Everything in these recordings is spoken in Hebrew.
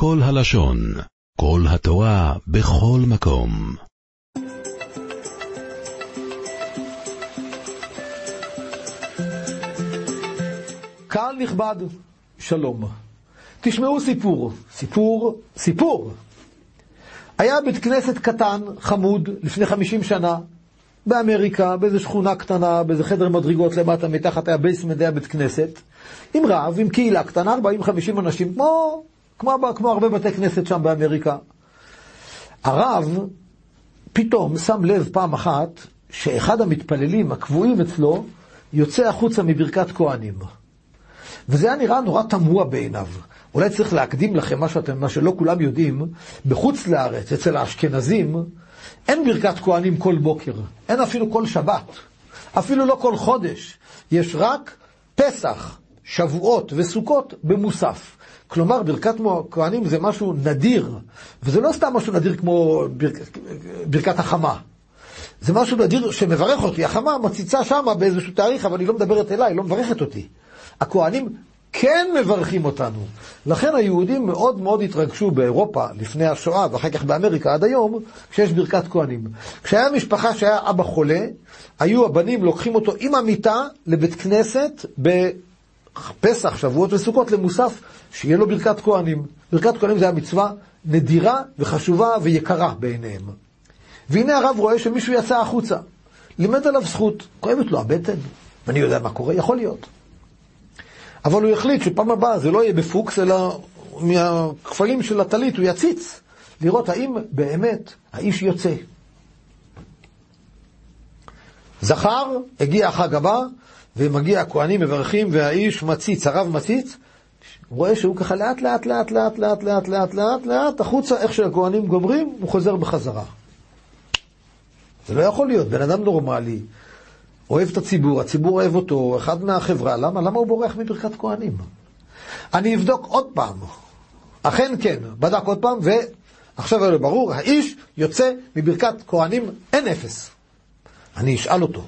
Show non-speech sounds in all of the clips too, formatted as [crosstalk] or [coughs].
כל הלשון, כל התורה, בכל מקום. קהל נכבד, שלום. תשמעו סיפור, סיפור, סיפור. היה בית כנסת קטן, חמוד, לפני 50 שנה, באמריקה, באיזו שכונה קטנה, באיזה חדר מדרגות למטה, מתחת היה basement, היה בית כנסת, עם רב, עם קהילה קטנה, 40-50 אנשים, כמו, כמו, כמו הרבה בתי כנסת שם באמריקה. הרב פתאום שם לב פעם אחת שאחד המתפללים הקבועים אצלו יוצא החוצה מברכת כהנים. וזה היה נראה נורא תמוה בעיניו. אולי צריך להקדים לכם מה, שאתם, מה שלא כולם יודעים, בחוץ לארץ, אצל האשכנזים, אין ברכת כהנים כל בוקר, אין אפילו כל שבת, אפילו לא כל חודש. יש רק פסח, שבועות וסוכות במוסף. כלומר, ברכת כהנים זה משהו נדיר, וזה לא סתם משהו נדיר כמו בר... ברכת החמה. זה משהו נדיר שמברך אותי. החמה מציצה שמה באיזשהו תאריך, אבל היא לא מדברת אליי, לא מברכת אותי. הכהנים כן מברכים אותנו. לכן היהודים מאוד מאוד התרגשו באירופה לפני השואה, ואחר כך באמריקה עד היום, כשיש ברכת כהנים. כשהיה משפחה שהיה אבא חולה, היו הבנים לוקחים אותו עם המיטה לבית כנסת בפסח, שבועות וסוכות למוסף, שיהיה לו ברכת כהנים. ברכת כהנים זה היה מצווה נדירה וחשובה ויקרה בעיניהם. והנה הרב רואה שמישהו יצא החוצה. לימד עליו זכות, כואבת לו הבטן, ואני יודע מה קורה, יכול להיות. אבל הוא החליט שפעם הבאה זה לא יהיה בפוקס, אלא מהכפלים של הטלית הוא יציץ, לראות האם באמת האיש יוצא. זכר, הגיע החג הבא, ומגיע הכהנים מברכים, והאיש מציץ, הרב מציץ, רואה שהוא ככה לאט לאט לאט לאט לאט לאט לאט לאט לאט החוצה, איך שהכהנים גומרים, הוא חוזר בחזרה. זה לא יכול להיות, בן אדם נורמלי, אוהב את הציבור, הציבור אוהב אותו, אחד מהחברה, למה? למה הוא בורח מברכת כהנים? אני אבדוק עוד פעם. אכן כן, בדק עוד פעם, ועכשיו היה לו ברור, האיש יוצא מברכת כהנים אין אפס. אני אשאל אותו,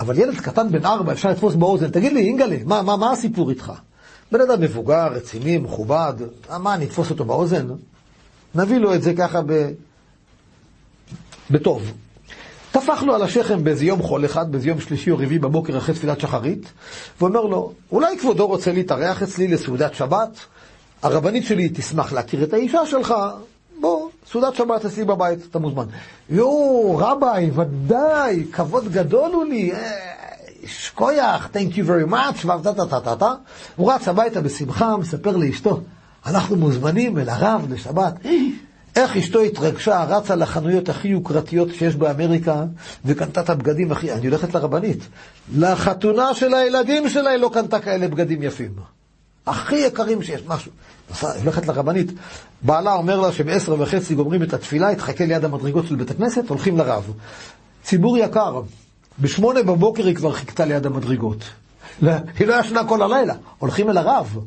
אבל ילד קטן בן ארבע אפשר לתפוס באוזן, תגיד לי, אינגלה, מה, מה, מה הסיפור איתך? בן אדם מבוגר, רציני, מכובד, מה, אני אתפוס אותו באוזן? נביא לו את זה ככה ב... בטוב. טפח לו על השכם באיזה יום חול אחד, באיזה יום שלישי או רביעי בבוקר אחרי תפילת שחרית, ואומר לו, אולי כבודו רוצה להתארח אצלי לסעודת שבת? הרבנית שלי תשמח להכיר את האישה שלך, בוא, סעודת שבת אצלי בבית, אתה מוזמן. יואו, רביי, ודאי, כבוד גדול הוא לי, שכוייח, thank you very much, יפים. הכי יקרים שיש, משהו. הולכת לרבנית, בעלה אומר לה שבעשר וחצי גומרים את התפילה, היא תחכה ליד המדרגות של בית הכנסת, הולכים לרב. ציבור יקר, בשמונה בבוקר היא כבר חיכתה ליד המדרגות. היא לא ישנה כל הלילה, הולכים אל הרב.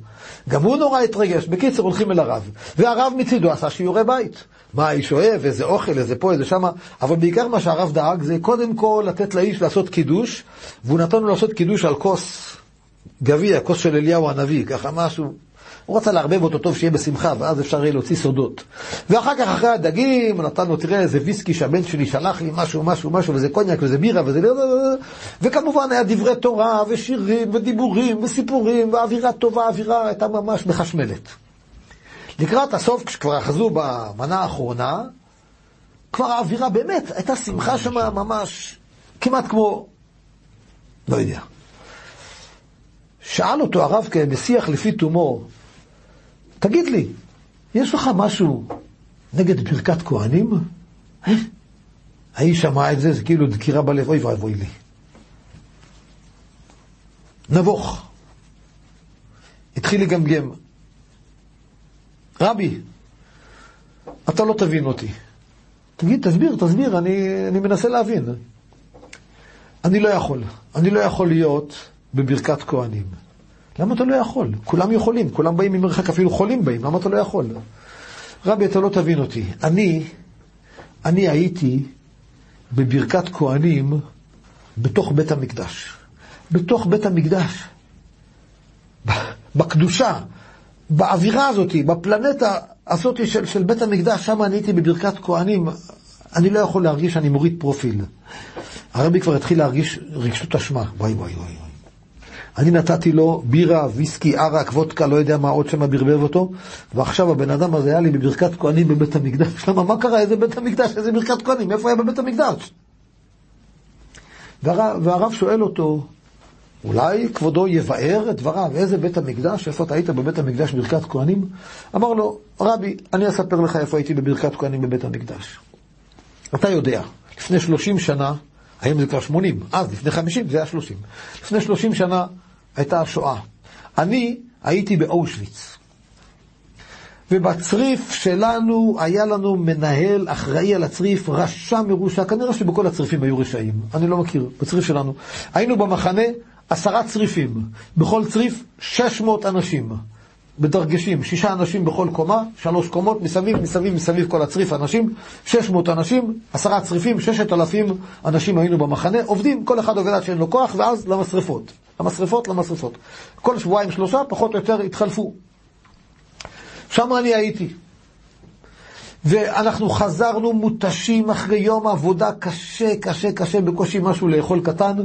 גם הוא נורא התרגש. בקיצר, הולכים אל הרב. והרב מצידו עשה שיעורי בית. מה האיש אוהב, איזה אוכל, איזה פה, איזה שמה. אבל בעיקר מה שהרב דאג זה קודם כל לתת לאיש לעשות קידוש, והוא נתן לו לעשות קידוש על כוס גביע, כוס של אליהו הנביא, ככה משהו. הוא רצה לערבב אותו טוב שיהיה בשמחה, ואז אפשר יהיה להוציא סודות. ואחר כך, אחרי הדגים, נתן לו, תראה איזה ויסקי שהבן שלי שלח לי, משהו, משהו, משהו, וזה קוניאק, וזה בירה, וזה... וכמובן היה דברי תורה, ושירים, ודיבורים, וסיפורים, ואווירה טובה, האווירה הייתה ממש מחשמלת. לקראת הסוף, כשכבר אחזו במנה האחרונה, כבר האווירה באמת, הייתה שמחה שם ממש, כמעט כמו, לא יודע. שאל אותו הרב בשיח לפי תומו, תגיד לי, יש לך משהו נגד ברכת כהנים? האיש שמע את זה, זה כאילו דקירה בלב, אוי ואבוי לי. נבוך. התחיל לגמגם. רבי, אתה לא תבין אותי. תגיד, תסביר, תסביר, אני, אני מנסה להבין. אני לא יכול. אני לא יכול להיות בברכת כהנים. למה אתה לא יכול? כולם יכולים, כולם באים ממרחק, אפילו חולים באים, למה אתה לא יכול? רבי, אתה לא תבין אותי. אני, אני הייתי בברכת כהנים בתוך בית המקדש. בתוך בית המקדש. בקדושה, באווירה הזאת, בפלנטה הזאת של, של בית המקדש, שם אני הייתי בברכת כהנים, אני לא יכול להרגיש שאני מוריד פרופיל. הרבי כבר התחיל להרגיש רגשות אשמה. וואי וואי וואי. אני נתתי לו בירה, ויסקי, ערק, וודקה, לא יודע מה עוד שם ברבב אותו, ועכשיו הבן אדם הזה היה לי בברכת כהנים בבית המקדש. למה, מה קרה? איזה בית המקדש? איזה ברכת כהנים? איפה היה בבית המקדש? והרב, והרב שואל אותו, אולי כבודו יבאר את דבריו, איזה בית המקדש, איפה אתה היית בבית המקדש בברכת כהנים? אמר לו, רבי, אני אספר לך איפה הייתי בברכת כהנים בבית המקדש. אתה יודע, לפני 30 שנה, היום זה כבר 80, אז לפני 50 זה היה 30. לפני 30 שנה הייתה השואה. אני הייתי באושוויץ. ובצריף שלנו היה לנו מנהל אחראי על הצריף, רשע מרושע, כנראה שבכל הצריפים היו רשעים, אני לא מכיר, בצריף שלנו. היינו במחנה עשרה צריפים, בכל צריף 600 אנשים, בדרגשים, שישה אנשים בכל קומה, שלוש קומות, מסביב, מסביב, מסביב כל הצריף אנשים, 600 אנשים, עשרה צריפים, 6,000 אנשים היינו במחנה, עובדים, כל אחד עובד עד שאין לו כוח, ואז למשרפות. למשרפות, למשרפות. כל שבועיים שלושה, פחות או יותר, התחלפו. שם אני הייתי. ואנחנו חזרנו מותשים אחרי יום עבודה קשה, קשה, קשה, בקושי משהו לאכול קטן,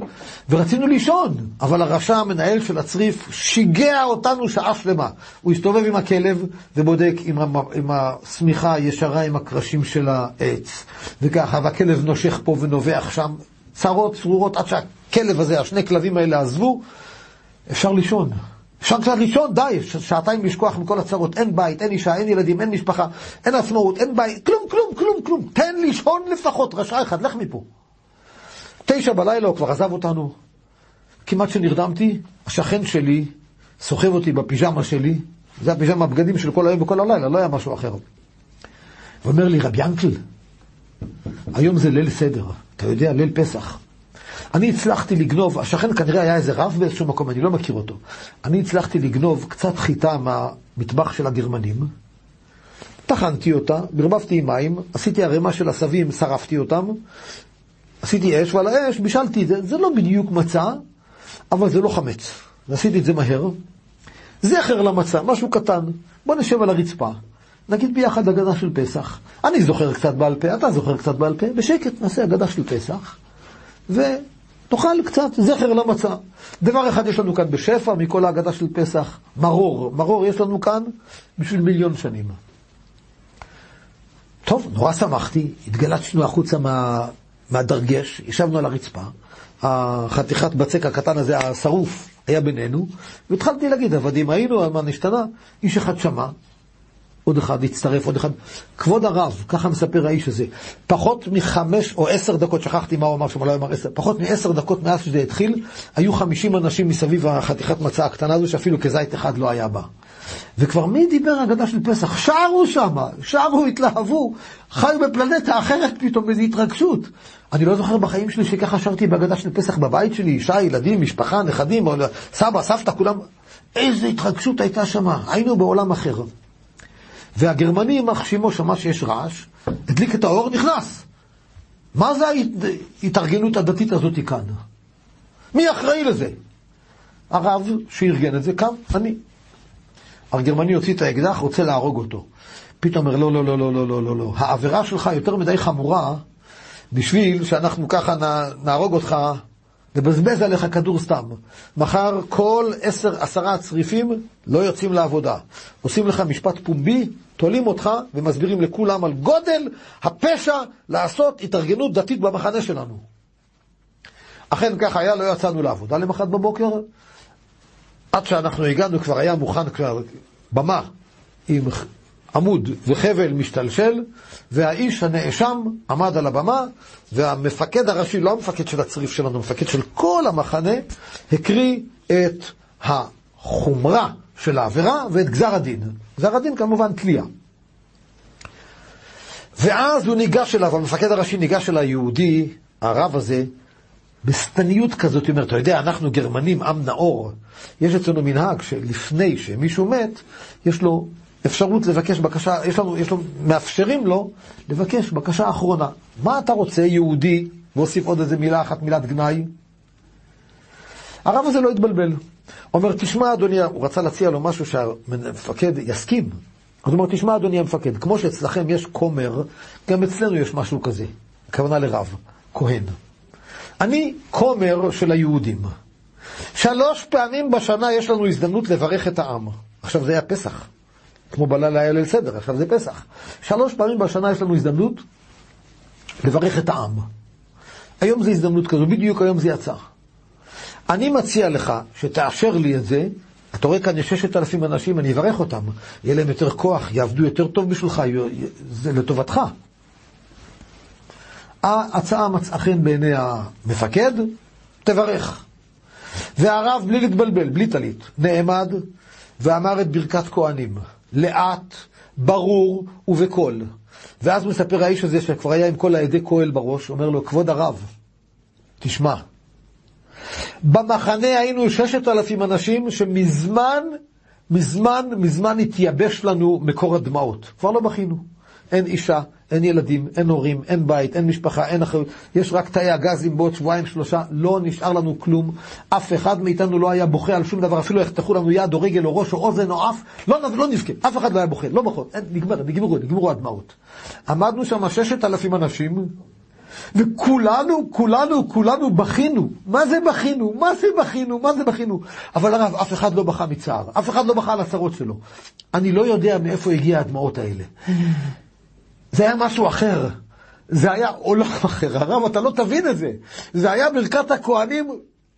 ורצינו לישון, אבל הרשע המנהל של הצריף שיגע אותנו שעה שלמה. הוא הסתובב עם הכלב ובודק עם, עם השמיכה הישרה עם הקרשים של העץ, וככה, והכלב נושך פה ונובח שם, צרות צרורות עד שהכלב הזה, השני כלבים האלה עזבו, אפשר לישון. אפשר קצת לישון, די, שעתיים לשכוח מכל הצרות. אין בית, אין אישה, אין ילדים, אין משפחה, אין עצמאות, אין בית, כלום, כלום, כלום, כלום. תן לישון לפחות, רשע אחד, לך מפה. תשע בלילה הוא כבר עזב אותנו. כמעט שנרדמתי, השכן שלי סוחב אותי בפיג'מה שלי, זה הפיג'מה, הבגדים של כל היום וכל הלילה, לא היה משהו אחר. ואומר לי, רבי ינקל, היום זה ליל סדר, אתה יודע, ליל פסח. אני הצלחתי לגנוב, השכן כנראה היה איזה רב באיזשהו מקום, אני לא מכיר אותו. אני הצלחתי לגנוב קצת חיטה מהמטבח של הגרמנים, טחנתי אותה, ברבבתי עם מים, עשיתי ערימה של עשבים, שרפתי אותם, עשיתי אש, ועל האש בישלתי את זה. זה לא בדיוק מצה, אבל זה לא חמץ. ועשיתי את זה מהר. זכר למצה, משהו קטן. בוא נשב על הרצפה, נגיד ביחד אגדה של פסח. אני זוכר קצת בעל פה, אתה זוכר קצת בעל פה, בשקט נעשה אגדה של פסח. ותאכל קצת זכר למצה. דבר אחד יש לנו כאן בשפע מכל ההגדה של פסח, מרור. מרור יש לנו כאן בשביל מיליון שנים. טוב, נורא שמחתי, התגלצנו החוצה מה, מהדרגש, ישבנו על הרצפה, החתיכת בצק הקטן הזה, השרוף, היה בינינו, והתחלתי להגיד, עבדים היינו, מה נשתנה? איש אחד שמע, עוד אחד הצטרף, עוד אחד. כבוד הרב, ככה מספר האיש הזה, פחות מחמש או עשר דקות, שכחתי מה הוא אמר שם, לא אמר עשר, פחות מעשר דקות מאז שזה התחיל, היו חמישים אנשים מסביב החתיכת מצה הקטנה הזו, שאפילו כזית אחד לא היה בה. וכבר מי דיבר אגדה של פסח? שרו שם, שרו, התלהבו, חיו בפלנטה אחרת פתאום, באיזו התרגשות. אני לא זוכר בחיים שלי שככה שרתי בהגדה של פסח בבית שלי, אישה, ילדים, משפחה, נכדים, סבא, סבתא, כולם. איזו התרגשות הייתה שם, היינו בעולם אחר. והגרמני, יימח שמו, שמע שיש רעש, הדליק את האור, נכנס. מה זה ההתארגנות הדתית הזאת כאן? מי אחראי לזה? הרב שארגן את זה קם, אני. הגרמני הוציא את האקדח, רוצה להרוג אותו. פתאום אומר, לא, לא, לא, לא, לא, לא, לא, לא. העבירה שלך יותר מדי חמורה בשביל שאנחנו ככה נהרוג אותך לבזבז עליך כדור סתם. מחר כל עשר, עשרה צריפים לא יוצאים לעבודה. עושים לך משפט פומבי, תולים אותך ומסבירים לכולם על גודל הפשע לעשות התארגנות דתית במחנה שלנו. אכן כך היה, לא יצאנו לעבודה למחרת בבוקר. עד שאנחנו הגענו כבר היה מוכן כבר במה עם עמוד וחבל משתלשל, והאיש הנאשם עמד על הבמה, והמפקד הראשי, לא המפקד של הצריף שלנו, המפקד של כל המחנה, הקריא את החומרה של העבירה ואת גזר הדין. גזר הדין כמובן תלייה. ואז הוא ניגש אליו, המפקד הראשי ניגש אל היהודי, הרב הזה, בשטניות כזאת, הוא אומר, אתה יודע, אנחנו גרמנים, עם נאור, יש אצלנו מנהג שלפני שמישהו מת, יש לו אפשרות לבקש בקשה, יש לנו, יש לנו, מאפשרים לו לבקש בקשה אחרונה. מה אתה רוצה, יהודי, והוסיף עוד איזה מילה אחת, מילת גנאי? הרב הזה לא התבלבל. אומר, תשמע, אדוני, הוא רצה להציע לו משהו שהמפקד יסכים. אז הוא אומר, תשמע אדוני המפקד, כמו שאצלכם יש כומר, גם אצלנו יש משהו כזה, הכוונה לרב, כהן. אני כומר של היהודים. שלוש פעמים בשנה יש לנו הזדמנות לברך את העם. עכשיו זה היה פסח, כמו בלילה היה ליל סדר, עכשיו זה פסח. שלוש פעמים בשנה יש לנו הזדמנות לברך את העם. היום זו הזדמנות כזו, בדיוק היום זה יצא. אני מציע לך שתאשר לי את זה, אתה רואה כאן יש ששת אלפים אנשים, אני אברך אותם, יהיה להם יותר כוח, יעבדו יותר טוב בשבילך, זה לטובתך. ההצעה מצאה חן בעיני המפקד, תברך. והרב, בלי להתבלבל, בלי טלית, נעמד ואמר את ברכת כהנים, לאט, ברור ובקול. ואז מספר האיש הזה, שכבר היה עם כל העדי כהל בראש, אומר לו, כבוד הרב, תשמע, במחנה היינו ששת אלפים אנשים שמזמן, מזמן, מזמן התייבש לנו מקור הדמעות. כבר לא בכינו. אין אישה, אין ילדים, אין הורים, אין בית, אין משפחה, אין אחריות. יש רק תאי הגזים בעוד שבועיים, שלושה, לא נשאר לנו כלום. אף אחד מאיתנו לא היה בוכה על שום דבר, אפילו יחתכו לנו יד או רגל או ראש או אוזן או אף, לא, לא נבכה, אף אחד לא היה בוכה, לא בוכות, נגמר, נגמרו, נגמרו הדמעות. עמדנו שם ששת אלפים אנשים, וכולנו, כולנו, כולנו בכינו. מה זה בכינו? מה זה בכינו? מה זה בכינו? אבל הרב, אף אחד לא בכה מצער. אף אחד לא בכה על הצרות שלו. אני לא יודע מאיפה הגיע הדמעות האלה. זה היה משהו אחר. זה היה עולם [laughs] אחר. הרב, אתה לא תבין את זה. זה היה ברכת הכוהנים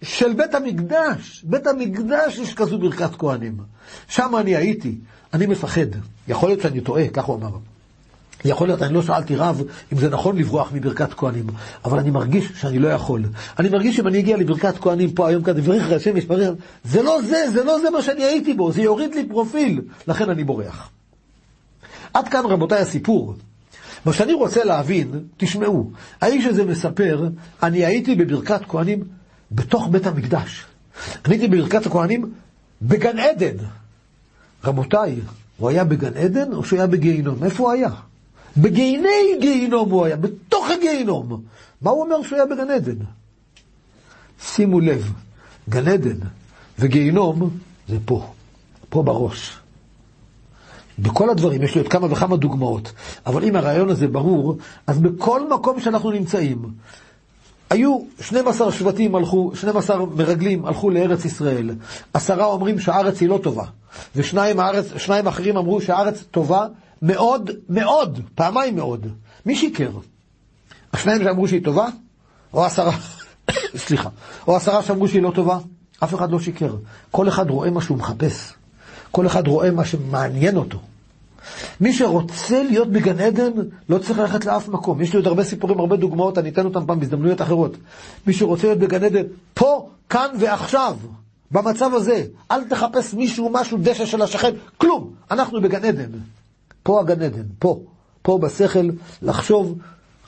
של בית המקדש. בית המקדש יש כזו ברכת כהנים. שם אני הייתי. אני מפחד. יכול להיות שאני טועה, כך הוא אמר. יכול להיות, אני לא שאלתי רב אם זה נכון לברוח מברכת כהנים, אבל אני מרגיש שאני לא יכול. אני מרגיש שאם אני אגיע לברכת כהנים פה היום כזה, ברך השם ישמרך, זה לא זה, זה לא זה מה שאני הייתי בו, זה יוריד לי פרופיל, לכן אני בורח. עד כאן רבותיי הסיפור. מה שאני רוצה להבין, תשמעו, האיש הזה מספר, אני הייתי בברכת כהנים בתוך בית המקדש. אני הייתי בברכת הכהנים בגן עדן. רבותיי, הוא היה בגן עדן או שהוא היה בגיהינום? איפה הוא היה? בגיהיני גיהינום הוא היה, בתוך הגיהינום. מה הוא אומר שהוא היה בגן עדן? שימו לב, גן עדן וגיהינום זה פה, פה בראש. בכל הדברים, יש לי עוד כמה וכמה דוגמאות, אבל אם הרעיון הזה ברור, אז בכל מקום שאנחנו נמצאים, היו 12 שבטים הלכו, 12 מרגלים הלכו לארץ ישראל. עשרה אומרים שהארץ היא לא טובה, ושניים הארץ, אחרים אמרו שהארץ טובה מאוד, מאוד, פעמיים מאוד. מי שיקר? השניים שאמרו שהיא טובה, או עשרה, [coughs] סליחה, או עשרה שאמרו שהיא לא טובה? אף אחד לא שיקר. כל אחד רואה מה שהוא מחפש. כל אחד רואה מה שמעניין אותו. מי שרוצה להיות בגן עדן, לא צריך ללכת לאף מקום. יש לי עוד הרבה סיפורים, הרבה דוגמאות, אני אתן אותם פעם בהזדמנויות אחרות. מי שרוצה להיות בגן עדן, פה, כאן ועכשיו, במצב הזה, אל תחפש מישהו, משהו, דשא של השכן, כלום. אנחנו בגן עדן. פה הגן עדן, פה. פה בשכל, לחשוב,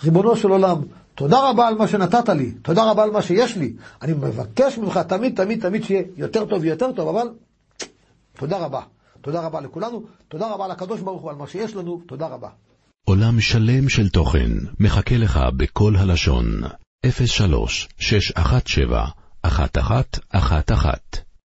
ריבונו של עולם, תודה רבה על מה שנתת לי, תודה רבה על מה שיש לי. אני מבקש ממך תמיד, תמיד, תמיד שיהיה יותר טוב ויותר טוב, אבל תודה רבה. תודה רבה לכולנו, תודה רבה לקדוש ברוך הוא על מה שיש לנו, תודה רבה. עולם שלם של תוכן מחכה לך בכל הלשון, 03 617 1111